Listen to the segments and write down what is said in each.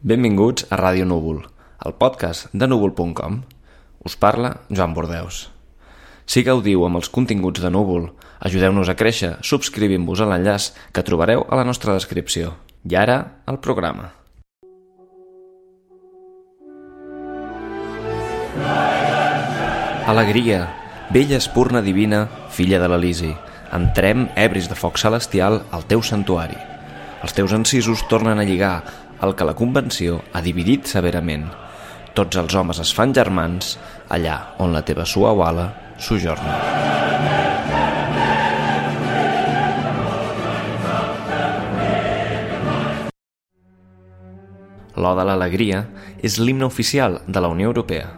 Benvinguts a Ràdio Núvol, el podcast de núvol.com. Us parla Joan Bordeus. Si gaudiu amb els continguts de Núvol, ajudeu-nos a créixer subscrivint-vos a l'enllaç que trobareu a la nostra descripció. I ara, el programa. Alegria, vella espurna divina, filla de l'Elisi, entrem, ebris de foc celestial, al teu santuari. Els teus encisos tornen a lligar el que la Convenció ha dividit severament. Tots els homes es fan germans allà on la teva suau ala sojorna. L'Oda a l'Alegria és l'himne oficial de la Unió Europea.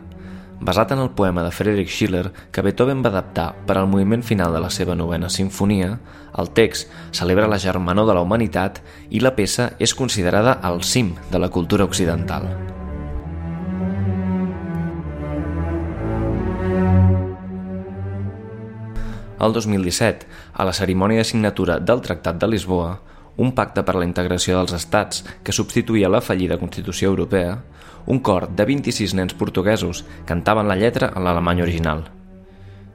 Basat en el poema de Friedrich Schiller que Beethoven va adaptar per al moviment final de la seva novena sinfonia, el text celebra la germanor de la humanitat i la peça és considerada el cim de la cultura occidental. El 2017, a la cerimònia de signatura del Tractat de Lisboa, un pacte per la integració dels estats que substituïa la fallida Constitució Europea, un cor de 26 nens portuguesos cantaven la lletra en l'alemany original.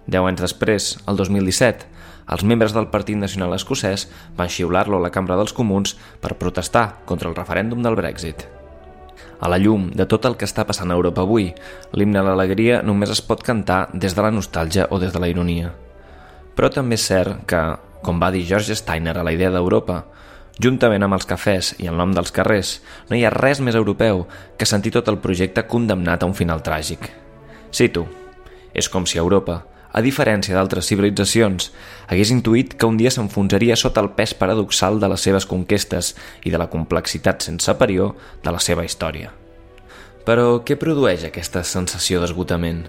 Deu anys després, el 2017, els membres del Partit Nacional Escocès van xiular-lo a la Cambra dels Comuns per protestar contra el referèndum del Brexit. A la llum de tot el que està passant a Europa avui, l'himne a l'alegria només es pot cantar des de la nostàlgia o des de la ironia. Però també és cert que, com va dir George Steiner a la idea d'Europa, juntament amb els cafès i el nom dels carrers, no hi ha res més europeu que sentir tot el projecte condemnat a un final tràgic. Cito, és com si Europa, a diferència d'altres civilitzacions, hagués intuït que un dia s'enfonsaria sota el pes paradoxal de les seves conquestes i de la complexitat sense parió de la seva història. Però què produeix aquesta sensació d'esgotament?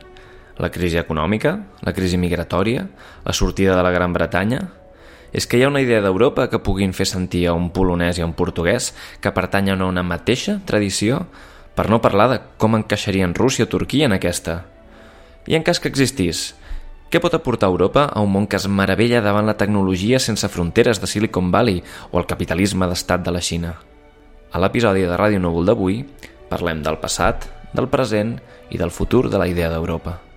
La crisi econòmica? La crisi migratòria? La sortida de la Gran Bretanya? És que hi ha una idea d'Europa que puguin fer sentir a un polonès i a un portuguès que pertanyen a una mateixa tradició, per no parlar de com encaixarien Rússia o Turquia en aquesta. I en cas que existís, què pot aportar Europa a un món que es meravella davant la tecnologia sense fronteres de Silicon Valley o el capitalisme d'estat de la Xina? A l'episodi de Ràdio Núvol d'avui parlem del passat, del present i del futur de la idea d'Europa.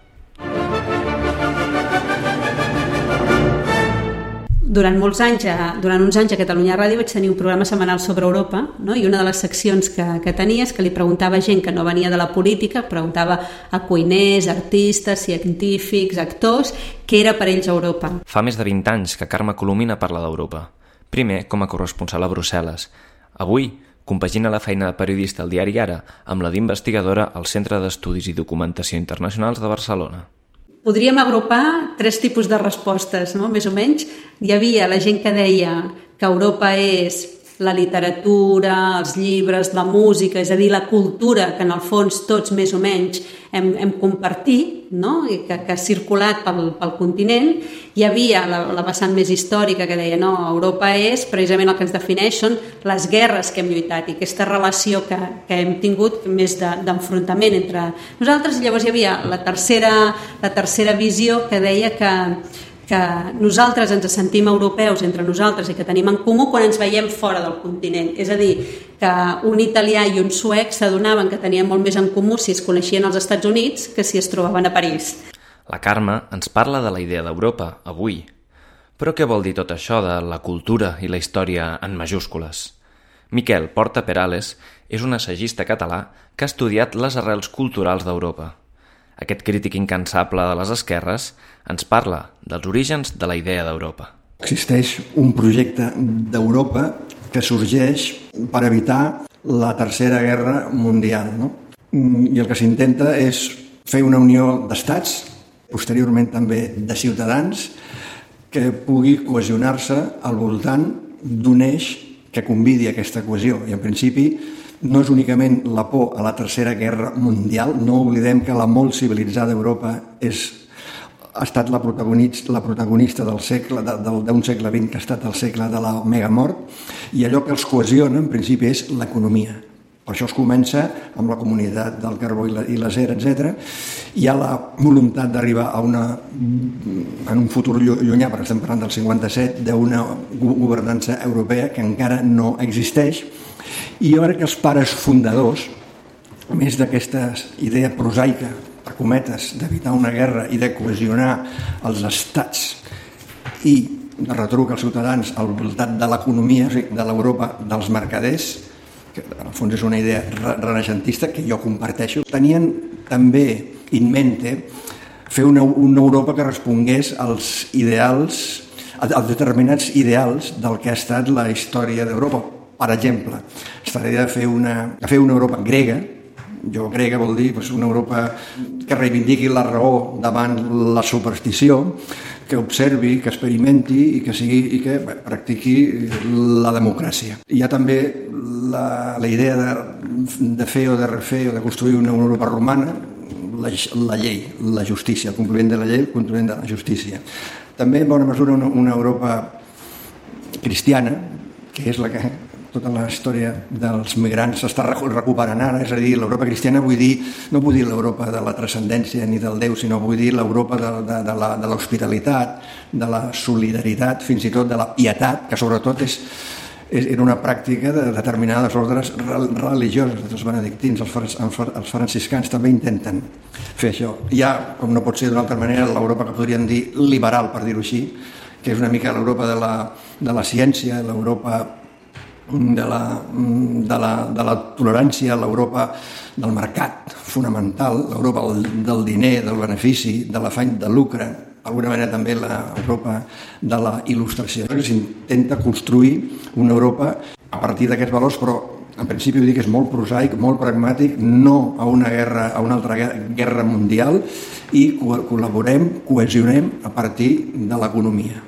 Durant molts anys, a, durant uns anys a Catalunya Ràdio vaig tenir un programa setmanal sobre Europa no? i una de les seccions que, que tenia és que li preguntava gent que no venia de la política, preguntava a cuiners, artistes, científics, actors, què era per ells Europa. Fa més de 20 anys que Carme Colomina parla d'Europa. Primer com a corresponsal a Brussel·les. Avui compagina la feina de periodista al diari Ara amb la d'investigadora al Centre d'Estudis i Documentació Internacionals de Barcelona podríem agrupar tres tipus de respostes, no? més o menys. Hi havia la gent que deia que Europa és la literatura, els llibres, la música, és a dir, la cultura que en el fons tots més o menys hem, hem compartit no? I que, que ha circulat pel, pel continent. Hi havia la, la vessant més històrica que deia no, Europa és precisament el que ens defineix són les guerres que hem lluitat i aquesta relació que, que hem tingut més d'enfrontament de, entre nosaltres. I llavors hi havia la tercera, la tercera visió que deia que que nosaltres ens sentim europeus entre nosaltres i que tenim en comú quan ens veiem fora del continent. És a dir, que un italià i un suec s'adonaven que tenien molt més en comú si es coneixien als Estats Units que si es trobaven a París. La Carme ens parla de la idea d'Europa, avui. Però què vol dir tot això de la cultura i la història en majúscules? Miquel Porta Perales és un assagista català que ha estudiat les arrels culturals d'Europa aquest crític incansable de les esquerres ens parla dels orígens de la idea d'Europa. Existeix un projecte d'Europa que sorgeix per evitar la Tercera Guerra Mundial. No? I el que s'intenta és fer una unió d'estats, posteriorment també de ciutadans, que pugui cohesionar-se al voltant d'un eix que convidi aquesta cohesió. I en principi no és únicament la por a la Tercera Guerra Mundial, no oblidem que la molt civilitzada Europa és, ha estat la protagonista, la protagonista del segle, d'un segle XX que ha estat el segle de la megamort, i allò que els cohesiona, en principi, és l'economia. Per això es comença amb la comunitat del carbó i l'acer, etc. Hi ha la voluntat d'arribar a una, en un futur llunyà, perquè estem parlant del 57, d'una governança europea que encara no existeix I jo crec que els pares fundadors, més d'aquesta idea prosaica, per cometes, d'evitar una guerra i de cohesionar els estats i de retruc als ciutadans al voltant de l'economia, de l'Europa dels mercaders, que en el fons és una idea renaixentista que jo comparteixo, tenien també in mente fer una, una Europa que respongués als ideals, als determinats ideals del que ha estat la història d'Europa. Per exemple, estaria de fer una, de fer una Europa grega, jo grega vol dir doncs, una Europa que reivindiqui la raó davant la superstició, que observi, que experimenti i que, sigui, i que bé, practiqui la democràcia. Hi ha també la, la idea de, de fer o de refer o de construir una Europa romana, la, la llei, la justícia, el compliment de la llei, el compliment de la justícia. També en bona mesura una, una Europa cristiana, que és la que tota la història dels migrants s'està recuperant ara, és a dir, l'Europa cristiana vull dir, no vull dir l'Europa de la transcendència ni del Déu, sinó vull dir l'Europa de, de, de l'hospitalitat, de la solidaritat, fins i tot de la pietat, que sobretot és, és, era una pràctica de determinades ordres religioses dels benedictins, els, els franciscans també intenten fer això. Hi ha, com no pot ser d'una altra manera, l'Europa que podríem dir liberal, per dir-ho així, que és una mica l'Europa de, la, de la ciència, l'Europa de la, de la, de la tolerància, l'Europa del mercat fonamental, l'Europa del, diner, del benefici, de l'afany de lucre, d'alguna manera també l'Europa de la il·lustració. S'intenta construir una Europa a partir d'aquests valors, però en principi ho dic és molt prosaic, molt pragmàtic, no a una guerra, a una altra guerra mundial i col·laborem, cohesionem a partir de l'economia.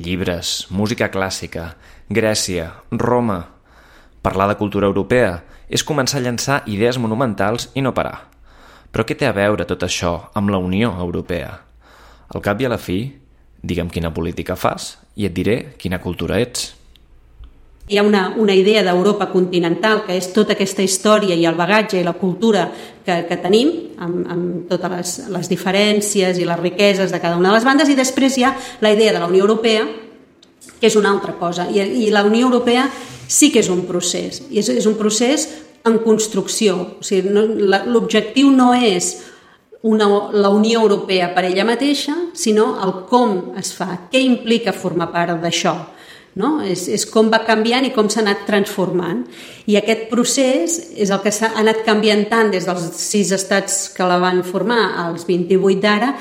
Llibres, música clàssica, Grècia, Roma... Parlar de cultura europea és començar a llançar idees monumentals i no parar. Però què té a veure tot això amb la Unió Europea? Al cap i a la fi, digue'm quina política fas i et diré quina cultura ets. Hi ha una, una idea d'Europa continental, que és tota aquesta història i el bagatge i la cultura que, que tenim, amb, amb totes les, les diferències i les riqueses de cada una de les bandes, i després hi ha la idea de la Unió Europea, que és una altra cosa. I, i la Unió Europea sí que és un procés, i és, és un procés en construcció. O sigui, no, L'objectiu no és una, la Unió Europea per ella mateixa, sinó el com es fa, què implica formar part d'això no? És, és com va canviant i com s'ha anat transformant. I aquest procés és el que s'ha anat canviant tant des dels sis estats que la van formar als 28 d'ara,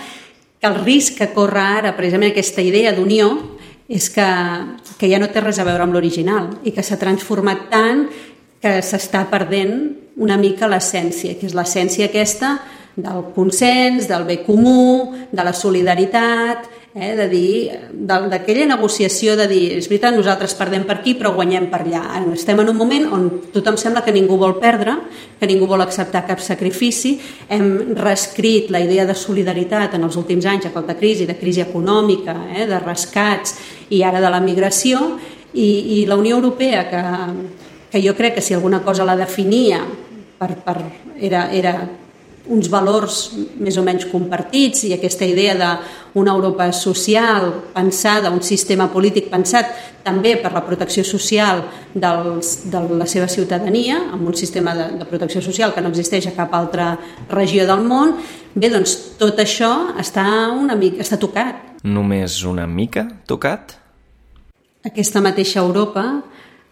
que el risc que corre ara, precisament aquesta idea d'unió, és que, que ja no té res a veure amb l'original i que s'ha transformat tant que s'està perdent una mica l'essència, que és l'essència aquesta del consens, del bé comú, de la solidaritat, eh, de dir, d'aquella negociació de dir, és veritat, nosaltres perdem per aquí però guanyem per allà. Estem en un moment on tothom sembla que ningú vol perdre, que ningú vol acceptar cap sacrifici, hem reescrit la idea de solidaritat en els últims anys a cop de crisi, de crisi econòmica, eh, de rescats i ara de la migració i, i la Unió Europea que, que jo crec que si alguna cosa la definia per, per, era, era uns valors més o menys compartits i aquesta idea d'una Europa social pensada, un sistema polític pensat també per la protecció social dels, de la seva ciutadania, amb un sistema de, de protecció social que no existeix a cap altra regió del món, bé, doncs tot això està una mica està tocat. Només una mica tocat? Aquesta mateixa Europa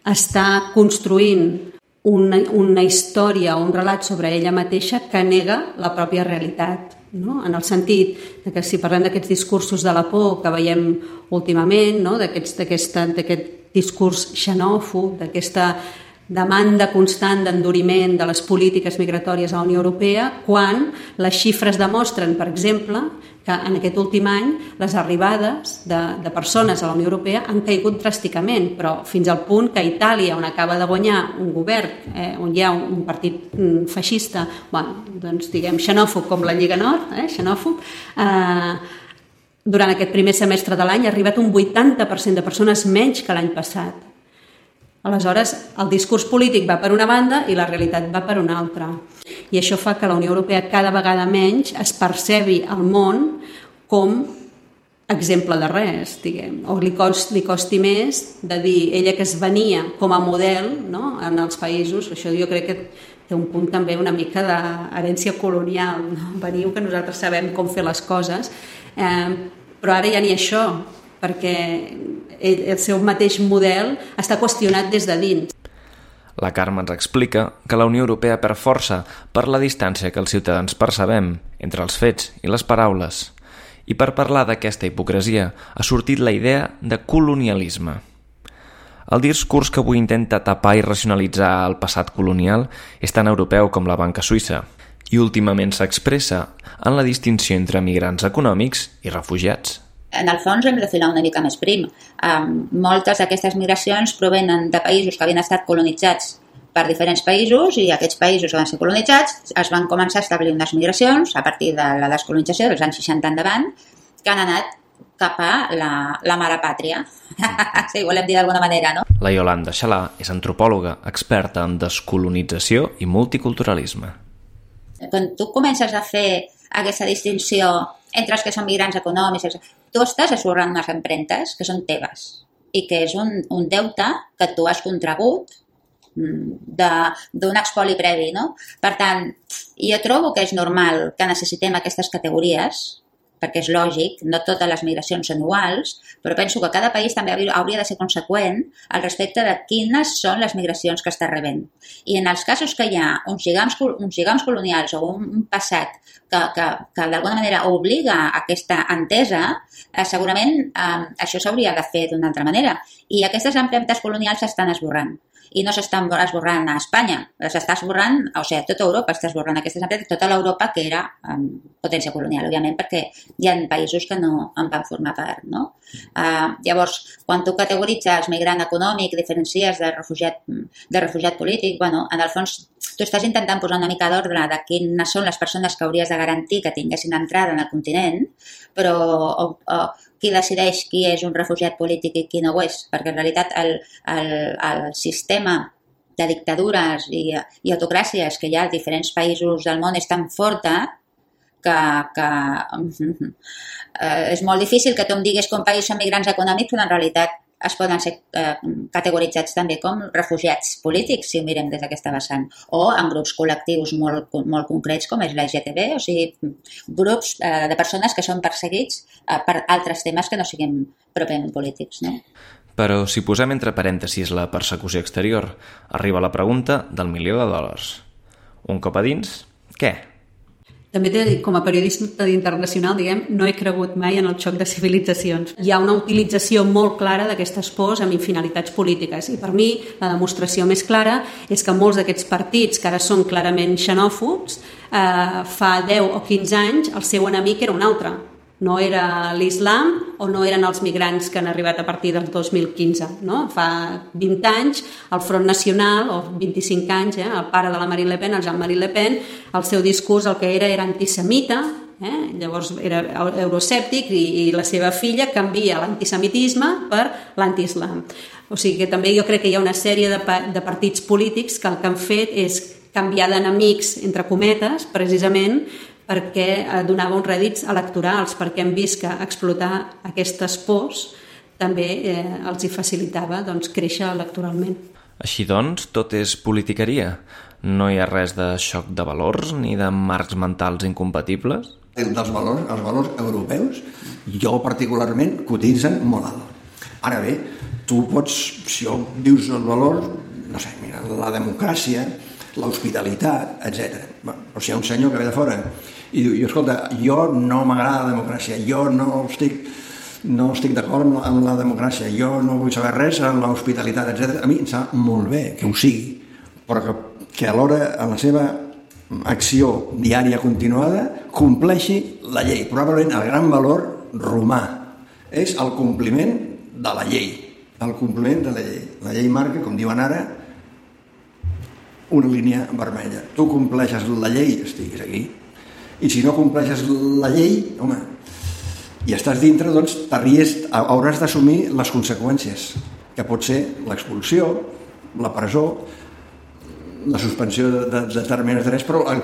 està construint una, una història o un relat sobre ella mateixa que nega la pròpia realitat. No? En el sentit de que si parlem d'aquests discursos de la por que veiem últimament, no? d'aquest discurs xenòfob, d'aquesta demanda constant d'enduriment de les polítiques migratòries a la Unió Europea quan les xifres demostren, per exemple, que en aquest últim any les arribades de, de persones a la Unió Europea han caigut dràsticament, però fins al punt que Itàlia, on acaba de guanyar un govern, eh, on hi ha un partit mm, feixista, bueno, doncs diguem xenòfob com la Lliga Nord, eh, xenòfob, eh, durant aquest primer semestre de l'any ha arribat un 80% de persones menys que l'any passat. Aleshores, el discurs polític va per una banda i la realitat va per una altra. I això fa que la Unió Europea cada vegada menys es percebi al món com exemple de res, diguem, o li costi, li costi més de dir ella que es venia com a model no? en els països, això jo crec que té un punt també una mica d'herència colonial, no? veniu que nosaltres sabem com fer les coses, eh, però ara ja ni això, perquè el, el seu mateix model està qüestionat des de dins. La Carme ens explica que la Unió Europea per força per la distància que els ciutadans percebem entre els fets i les paraules i per parlar d'aquesta hipocresia ha sortit la idea de colonialisme. El discurs que avui intenta tapar i racionalitzar el passat colonial és tan europeu com la banca suïssa i últimament s'expressa en la distinció entre migrants econòmics i refugiats. En el fons hem de filar una mica més prim. Um, moltes d'aquestes migracions provenen de països que havien estat colonitzats per diferents països i aquests països van ser colonitzats es van començar a establir unes migracions a partir de la descolonització dels anys 60 endavant que han anat cap a la, la mare pàtria, si volem dir d'alguna manera, no? La Yolanda Xalà és antropòloga, experta en descolonització i multiculturalisme. Quan tu comences a fer aquesta distinció entre els que són migrants econòmics, tu estàs esborrant unes empremtes que són teves i que és un, un deute que tu has contragut d'un expoli previ, no? Per tant, jo trobo que és normal que necessitem aquestes categories, perquè és lògic, no totes les migracions són iguals, però penso que cada país també hauria de ser conseqüent al respecte de quines són les migracions que està rebent. I en els casos que hi ha uns lligams, uns lligams colonials o un, passat que, que, que d'alguna manera obliga a aquesta entesa, eh, segurament eh, això s'hauria de fer d'una altra manera. I aquestes empremtes colonials s'estan esborrant i no s'està esborrant a Espanya, s'està esborrant, o sigui, tota Europa està esborrant aquestes empreses, tota l'Europa que era um, potència colonial, òbviament, perquè hi ha països que no en van formar part, no? Uh, llavors, quan tu categoritzes migrant econòmic, diferencies de refugiat, de refugiat polític, bueno, en el fons tu estàs intentant posar una mica d'ordre de quines són les persones que hauries de garantir que tinguessin entrada en el continent, però o, o, qui decideix qui és un refugiat polític i qui no ho és, perquè en realitat el, el, el sistema de dictadures i, i autocràcies que hi ha a diferents països del món és tan forta que, que eh, és molt difícil que tu em diguis que un país són migrants econòmics, però en realitat es poden ser eh, categoritzats també com refugiats polítics, si ho mirem des d'aquesta vessant, o en grups col·lectius molt, molt concrets com és la GTB, o sigui, grups eh, de persones que són perseguits eh, per altres temes que no siguin pròpiament polítics. No? Però si posem entre parèntesis la persecució exterior, arriba la pregunta del milió de dòlars. Un cop a dins, què? També té, com a periodista internacional, diguem, no he cregut mai en el xoc de civilitzacions. Hi ha una utilització molt clara d'aquestes pors amb finalitats polítiques i per mi la demostració més clara és que molts d'aquests partits que ara són clarament xenòfobs eh, fa 10 o 15 anys el seu enemic era un altre no era l'islam o no eren els migrants que han arribat a partir del 2015. No? Fa 20 anys, el Front Nacional, o 25 anys, eh, el pare de la Marine Le Pen, el Jean-Marie Le Pen, el seu discurs el que era era antisemita, eh? llavors era eurosèptic i, i la seva filla canvia l'antisemitisme per l'antiislam. O sigui que també jo crec que hi ha una sèrie de, de partits polítics que el que han fet és canviar d'enemics, entre cometes, precisament perquè eh, donava uns rèdits electorals, perquè hem vist que explotar aquestes pors també eh, els hi facilitava doncs, créixer electoralment. Així doncs, tot és politiqueria. No hi ha res de xoc de valors ni de marcs mentals incompatibles? Dels valors, els valors europeus, jo particularment, cotitzen molt alt. Ara bé, tu pots, si jo dius els valors, no sé, mira, la democràcia, l'hospitalitat, etc. Bueno, o sigui, un senyor que ve de fora i diu, escolta, jo no m'agrada la democràcia, jo no estic no estic d'acord amb, amb la democràcia, jo no vull saber res amb l'hospitalitat, etc. A mi em sap molt bé que ho sigui, però que, que alhora en la seva acció diària continuada compleixi la llei. Probablement el gran valor romà és el compliment de la llei. El compliment de la llei. La llei marca, com diuen ara, una línia vermella. Tu compleixes la llei, estiguis aquí, i si no compleixes la llei, home, i estàs dintre, doncs hauràs d'assumir les conseqüències, que pot ser l'expulsió, la presó, la suspensió de, de, de determinats drets, però el,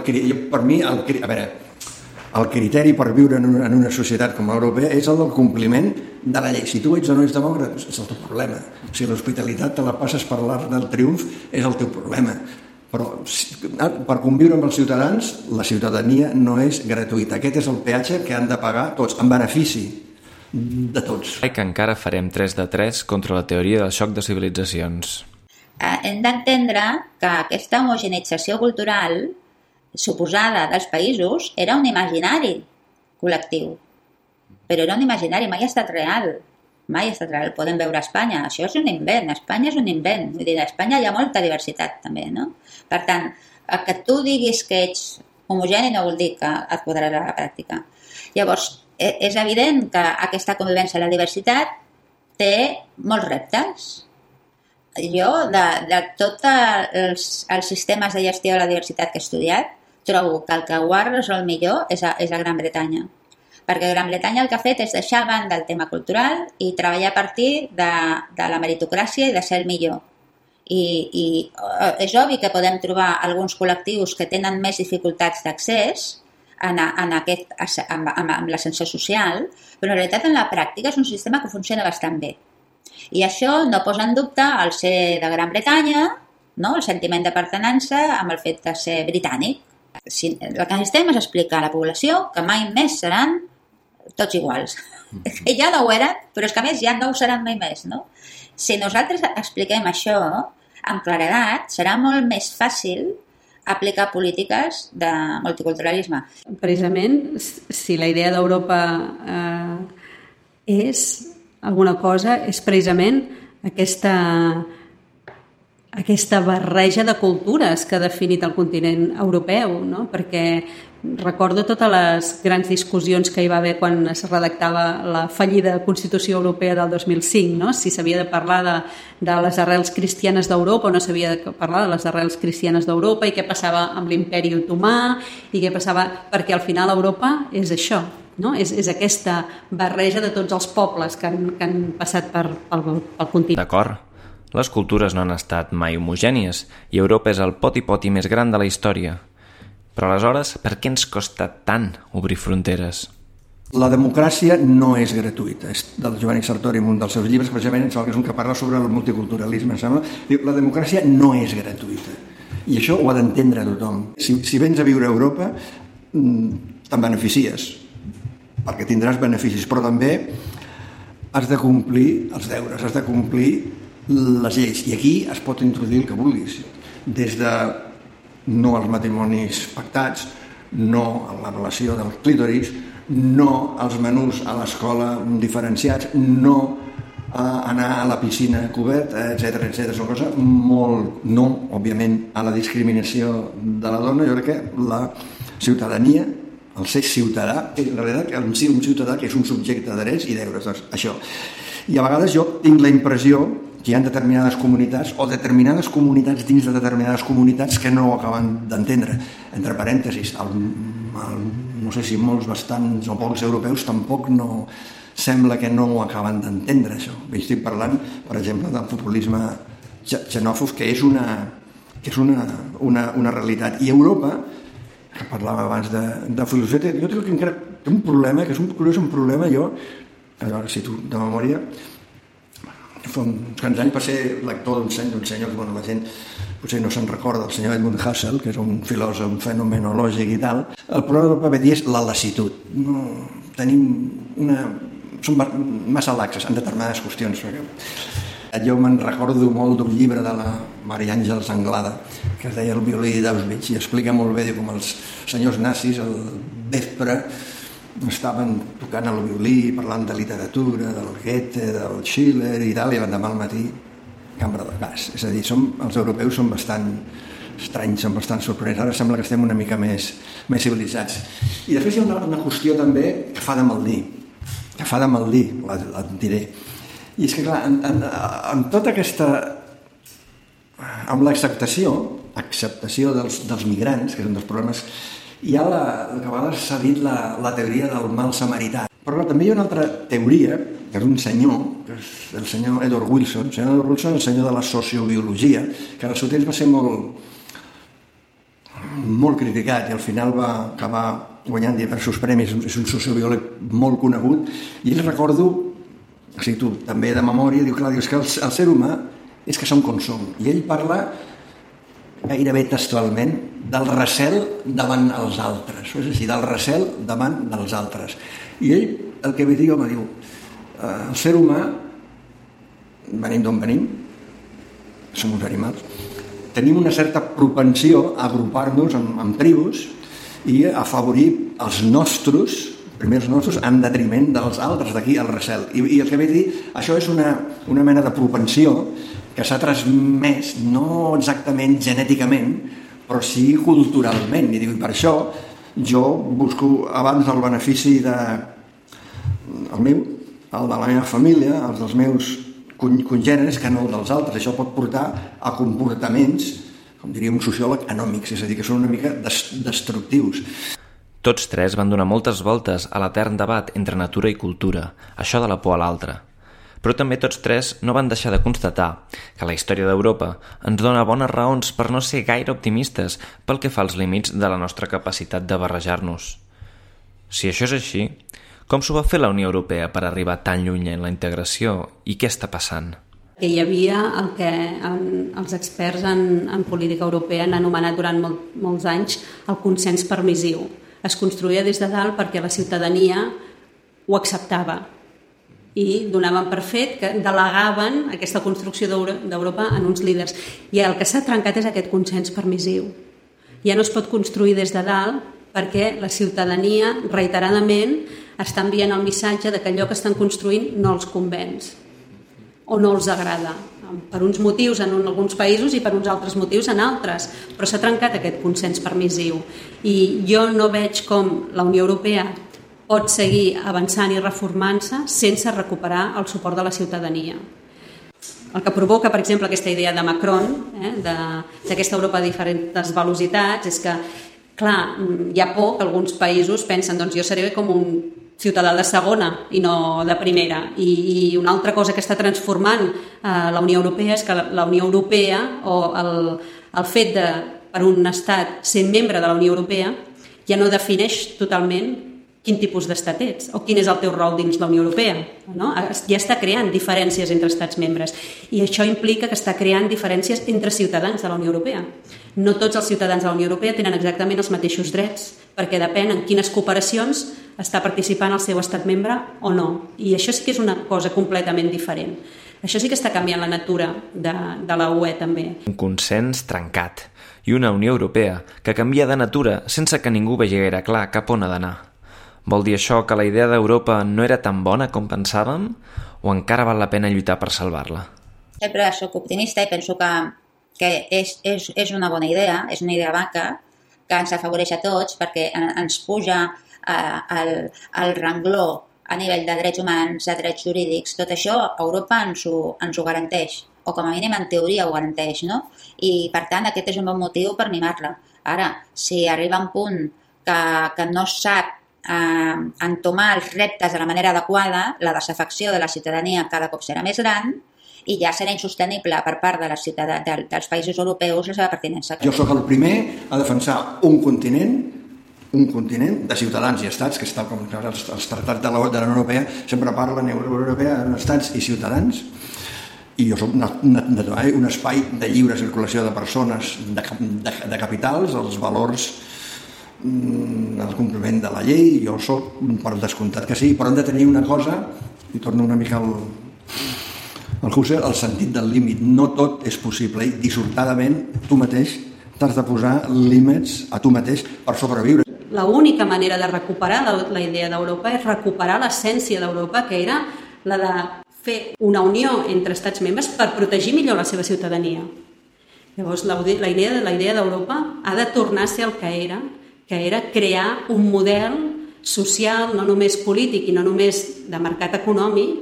per mi, el, a veure, El criteri per viure en una, en una societat com l'europea és el del compliment de la llei. Si tu ets o no ets demòcrata, és el teu problema. Si l'hospitalitat te la passes per l'art del triomf, és el teu problema. Però ah, per conviure amb els ciutadans, la ciutadania no és gratuïta. Aquest és el peatge que han de pagar tots, en benefici de tots. I que encara farem 3 de 3 contra la teoria del xoc de civilitzacions. Eh, hem d'entendre que aquesta homogenització cultural suposada dels països era un imaginari col·lectiu. Però era un imaginari, mai ha estat real. Mai ha estat real. Podem veure a Espanya. Això és un invent. Espanya és un invent. Vull dir, a Espanya hi ha molta diversitat, també, no? Per tant, que tu diguis que ets homogeni no vol dir que et podràs a la pràctica. Llavors, e, és evident que aquesta convivència a la diversitat té molts reptes. Jo, de, de tots els, els sistemes de gestió de la diversitat que he estudiat, trobo que el que ho ha resolt millor és a, és a Gran Bretanya. Perquè Gran Bretanya el que ha fet és deixar a banda el tema cultural i treballar a partir de, de la meritocràcia i de ser el millor. I, i eh, és obvi que podem trobar alguns col·lectius que tenen més dificultats d'accés en, en aquest, amb, amb, amb l'ascensor social, però en realitat en la pràctica és un sistema que funciona bastant bé. I això no posa en dubte el ser de Gran Bretanya, no? el sentiment de pertenença amb el fet de ser britànic si, el que necessitem és explicar a la població que mai més seran tots iguals. Mm. que ja no ho eren, però és que a més ja no ho seran mai més, no? Si nosaltres expliquem això amb claredat, serà molt més fàcil aplicar polítiques de multiculturalisme. Precisament, si la idea d'Europa eh, és alguna cosa, és precisament aquesta aquesta barreja de cultures que ha definit el continent europeu, no? perquè recordo totes les grans discussions que hi va haver quan es redactava la fallida Constitució Europea del 2005, no? si s'havia de parlar de, de les arrels cristianes d'Europa o no s'havia de parlar de les arrels cristianes d'Europa i què passava amb l'imperi otomà i què passava... perquè al final Europa és això, no? és, és aquesta barreja de tots els pobles que han, que han passat per, pel, pel continent. D'acord. Les cultures no han estat mai homogènies i Europa és el poti-poti més gran de la història. Però aleshores, per què ens costa tant obrir fronteres? La democràcia no és gratuïta. És del Giovanni Sartori, en un dels seus llibres, precisament, és un que parla sobre el multiculturalisme, sembla. Diu, la democràcia no és gratuïta. I això ho ha d'entendre tothom. Si, si vens a viure a Europa, mm, te'n beneficies, perquè tindràs beneficis, però també has de complir els deures, has de complir les lleis. I aquí es pot introduir el que vulguis, des de no als matrimonis pactats, no a la relació dels clítoris, no als menús a l'escola diferenciats, no a anar a la piscina coberta, etc etc. Són coses molt... No, òbviament, a la discriminació de la dona. Jo crec que la ciutadania, el ser ciutadà, en realitat un ciutadà que és un subjecte de drets i deures, doncs això. I a vegades jo tinc la impressió que hi ha determinades comunitats o determinades comunitats dins de determinades comunitats que no ho acaben d'entendre. Entre parèntesis, el, el, no sé si molts bastants o pocs europeus tampoc no sembla que no ho acaben d'entendre, això. Estic parlant, per exemple, del populisme xenòfob, que és una, que és una, una, una realitat. I Europa, que parlava abans de, de filosofia, jo crec que encara té un problema, que és un, és un problema, jo, a veure si tu de memòria, quants anys va ser lector d'un senyor, un senyor que bueno, la gent potser no se'n recorda, el senyor Edmund Husserl, que és un filòsof fenomenològic i tal, el problema del PPD és la lassitud. No, tenim una... Som massa laxes en determinades qüestions. Jo me'n recordo molt d'un llibre de la Maria Àngels Anglada, que es deia El violí d'Auschwitz, i explica molt bé com els senyors nazis al vespre estaven tocant el violí, parlant de literatura, del Goethe, del Schiller i tal, i demà al matí cambra de gas. És a dir, som, els europeus són bastant estranys, són bastant sorprenents. Ara sembla que estem una mica més, més civilitzats. I després hi ha una, una qüestió també que fa de mal dir, que fa de mal dir, la, la diré. I és que, clar, en, en, en tota aquesta... amb l'acceptació, acceptació dels, dels migrants, que és un dels problemes hi ha la, que a vegades s'ha dit la, la teoria del mal samarità. Però també hi ha una altra teoria, que és un senyor, que és el senyor Edward Wilson, el senyor Edward Wilson, el senyor de la sociobiologia, que al seu temps va ser molt, molt criticat i al final va acabar guanyant diversos premis, és un sociobiòleg molt conegut, i ell recordo, o sigui, tu també de memòria, diu, clar, diu, que el, el ser humà és que som com som. I ell parla gairebé textualment del recel davant els altres, és a dir, del recel davant dels altres. I ell el que dir, home, diu, eh, el ser humà, venim d'on venim, som uns animals, tenim una certa propensió a agrupar-nos en, en tribus i a afavorir els nostres, primers nostres, en detriment dels altres, d'aquí el recel. I, I el que ve dir, això és una, una mena de propensió que s'ha transmès no exactament genèticament, però sí culturalment. I diu, per això jo busco abans el benefici de el meu, el de la meva família, els dels meus congèneres que no el dels altres. Això pot portar a comportaments, com diria un sociòleg, anòmics, és a dir, que són una mica destructius. Tots tres van donar moltes voltes a l'etern debat entre natura i cultura, això de la por a l'altre. Però també tots tres no van deixar de constatar que la història d'Europa ens dona bones raons per no ser gaire optimistes pel que fa als límits de la nostra capacitat de barrejar-nos. Si això és així, com s'ho va fer la Unió Europea per arribar tan lluny en la integració i què està passant? que hi havia el que els experts en, en política europea han anomenat durant molt, molts anys el consens permissiu. Es construïa des de dalt perquè la ciutadania ho acceptava i donaven per fet que delegaven aquesta construcció d'Europa en uns líders. I el que s'ha trencat és aquest consens permissiu. Ja no es pot construir des de dalt perquè la ciutadania reiteradament està enviant el missatge de que allò que estan construint no els convenç o no els agrada per uns motius en alguns països i per uns altres motius en altres, però s'ha trencat aquest consens permissiu i jo no veig com la Unió Europea pot seguir avançant i reformant-se sense recuperar el suport de la ciutadania. El que provoca, per exemple, aquesta idea de Macron, eh, d'aquesta Europa de diferents velocitats, és que, clar, hi ha por que alguns països pensen doncs jo seré com un ciutadà de segona i no de primera. I, i una altra cosa que està transformant eh, la Unió Europea és que la, la Unió Europea o el, el fet de, per un estat, ser membre de la Unió Europea ja no defineix totalment quin tipus d'estat ets o quin és el teu rol dins la Unió Europea. No? Ja està creant diferències entre estats membres i això implica que està creant diferències entre ciutadans de la Unió Europea. No tots els ciutadans de la Unió Europea tenen exactament els mateixos drets perquè depèn en quines cooperacions està participant el seu estat membre o no. I això sí que és una cosa completament diferent. Això sí que està canviant la natura de, de la UE també. Un consens trencat i una Unió Europea que canvia de natura sense que ningú vegi gaire clar cap on ha d'anar. Vol dir això que la idea d'Europa no era tan bona com pensàvem o encara val la pena lluitar per salvar-la? Sempre sóc optimista i penso que, que és, és, és una bona idea, és una idea banca, que ens afavoreix a tots perquè ens puja eh, el, el rengló a nivell de drets humans, de drets jurídics, tot això Europa ens ho, ens ho garanteix, o com a mínim en teoria ho garanteix, no? I per tant aquest és un bon motiu per animar-la. Ara, si arriba un punt que, que no sap eh, entomar els reptes de la manera adequada, la desafecció de la ciutadania cada cop serà més gran i ja serà insostenible per part de la ciutadà, de, dels països europeus la seva pertinença. Jo sóc el primer a defensar un continent un continent de ciutadans i estats, que està com els, els tractats de la, de la Unió Europea sempre parlen Unió Europea en estats i ciutadans i jo soc una, un espai de lliure circulació de persones, de, de, de capitals, els valors el compliment de la llei, jo sóc per descomptat que sí, però hem de tenir una cosa, i torno una mica al, el Husserl, el sentit del límit. No tot és possible i dissortadament tu mateix t'has de posar límits a tu mateix per sobreviure. La única manera de recuperar la, la idea d'Europa és recuperar l'essència d'Europa, que era la de fer una unió entre estats membres per protegir millor la seva ciutadania. Llavors, la, la idea, la idea d'Europa ha de tornar a ser el que era, que era crear un model social, no només polític i no només de mercat econòmic,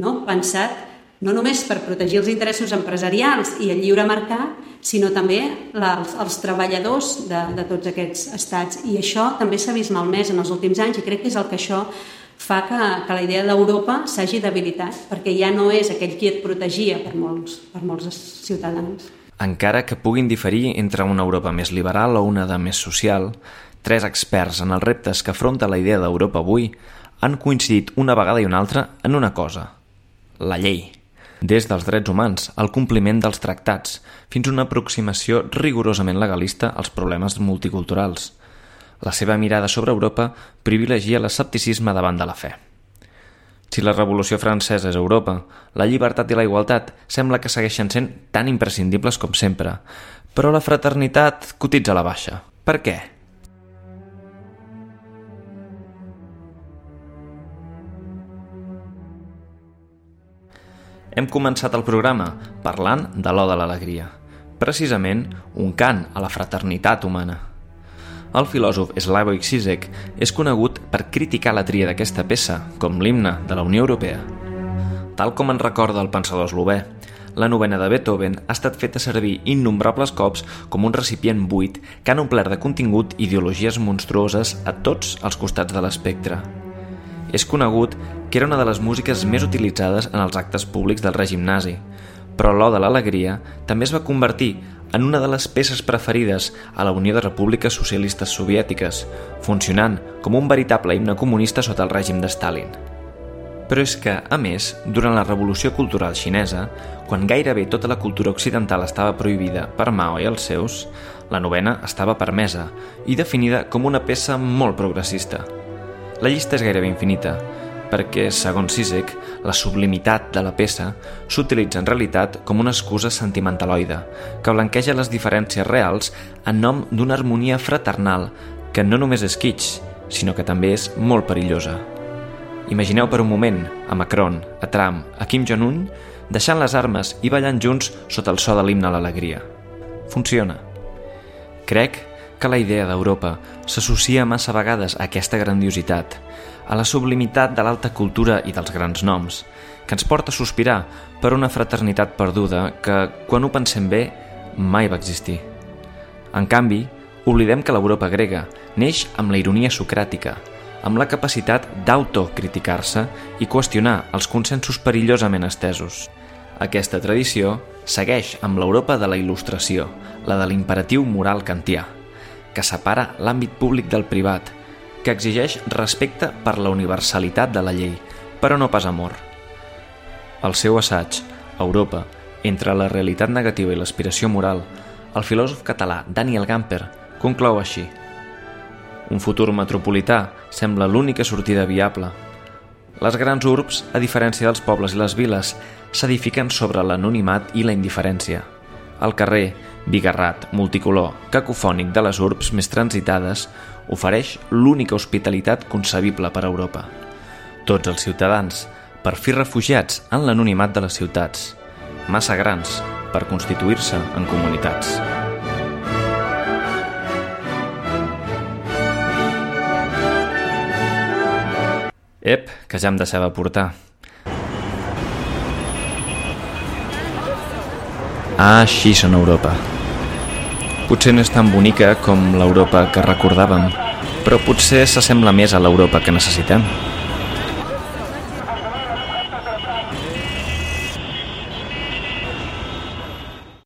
no? pensat no només per protegir els interessos empresarials i el lliure mercat, sinó també la, els, els treballadors de, de tots aquests estats. I això també s'ha vist malmès en els últims anys i crec que és el que això fa que, que la idea d'Europa s'hagi debilitat, perquè ja no és aquell qui et protegia per molts, per molts ciutadans. Encara que puguin diferir entre una Europa més liberal o una de més social, tres experts en els reptes que afronta la idea d'Europa avui, han coincidit una vegada i una altra en una cosa, la llei. Des dels drets humans al compliment dels tractats, fins a una aproximació rigorosament legalista als problemes multiculturals. La seva mirada sobre Europa privilegia l'escepticisme davant de la fe. Si la Revolució Francesa és Europa, la llibertat i la igualtat sembla que segueixen sent tan imprescindibles com sempre, però la fraternitat cotitza a la baixa. Per què? Hem començat el programa parlant de l'O de l'Alegria, precisament un cant a la fraternitat humana. El filòsof Slavoj Zizek és conegut per criticar la tria d'aquesta peça com l'himne de la Unió Europea. Tal com en recorda el pensador eslové, la novena de Beethoven ha estat feta servir innombrables cops com un recipient buit que han omplert de contingut ideologies monstruoses a tots els costats de l'espectre. És conegut que era una de les músiques més utilitzades en els actes públics del règim nazi, però l'O de l'Alegria també es va convertir en una de les peces preferides a la Unió de Repúbliques Socialistes Soviètiques, funcionant com un veritable himne comunista sota el règim de Stalin. Però és que, a més, durant la Revolució Cultural Xinesa, quan gairebé tota la cultura occidental estava prohibida per Mao i els seus, la novena estava permesa i definida com una peça molt progressista – la llista és gairebé infinita, perquè, segons Sisek, la sublimitat de la peça s'utilitza en realitat com una excusa sentimentaloide, que blanqueja les diferències reals en nom d'una harmonia fraternal que no només és kitsch, sinó que també és molt perillosa. Imagineu per un moment a Macron, a Trump, a Kim Jong-un, deixant les armes i ballant junts sota el so de l'himne a l'alegria. Funciona. Crec que la idea d'Europa s'associa massa vegades a aquesta grandiositat, a la sublimitat de l'alta cultura i dels grans noms, que ens porta a sospirar per una fraternitat perduda que, quan ho pensem bé, mai va existir. En canvi, oblidem que l'Europa grega neix amb la ironia socràtica, amb la capacitat d'autocriticar-se i qüestionar els consensos perillosament estesos. Aquesta tradició segueix amb l'Europa de la il·lustració, la de l'imperatiu moral kantià que separa l'àmbit públic del privat, que exigeix respecte per la universalitat de la llei, però no pas amor. El seu assaig, Europa, entre la realitat negativa i l'aspiració moral, el filòsof català Daniel Gamper conclou així. Un futur metropolità sembla l'única sortida viable. Les grans urbs, a diferència dels pobles i les viles, s'edifiquen sobre l'anonimat i la indiferència. El carrer, bigarrat, multicolor, cacofònic de les urbs més transitades, ofereix l'única hospitalitat concebible per a Europa. Tots els ciutadans, per fi refugiats en l'anonimat de les ciutats, massa grans per constituir-se en comunitats. Ep, que ja em deixava portar. Ah, així són Europa. Potser no és tan bonica com l'Europa que recordàvem, però potser s'assembla més a l'Europa que necessitem.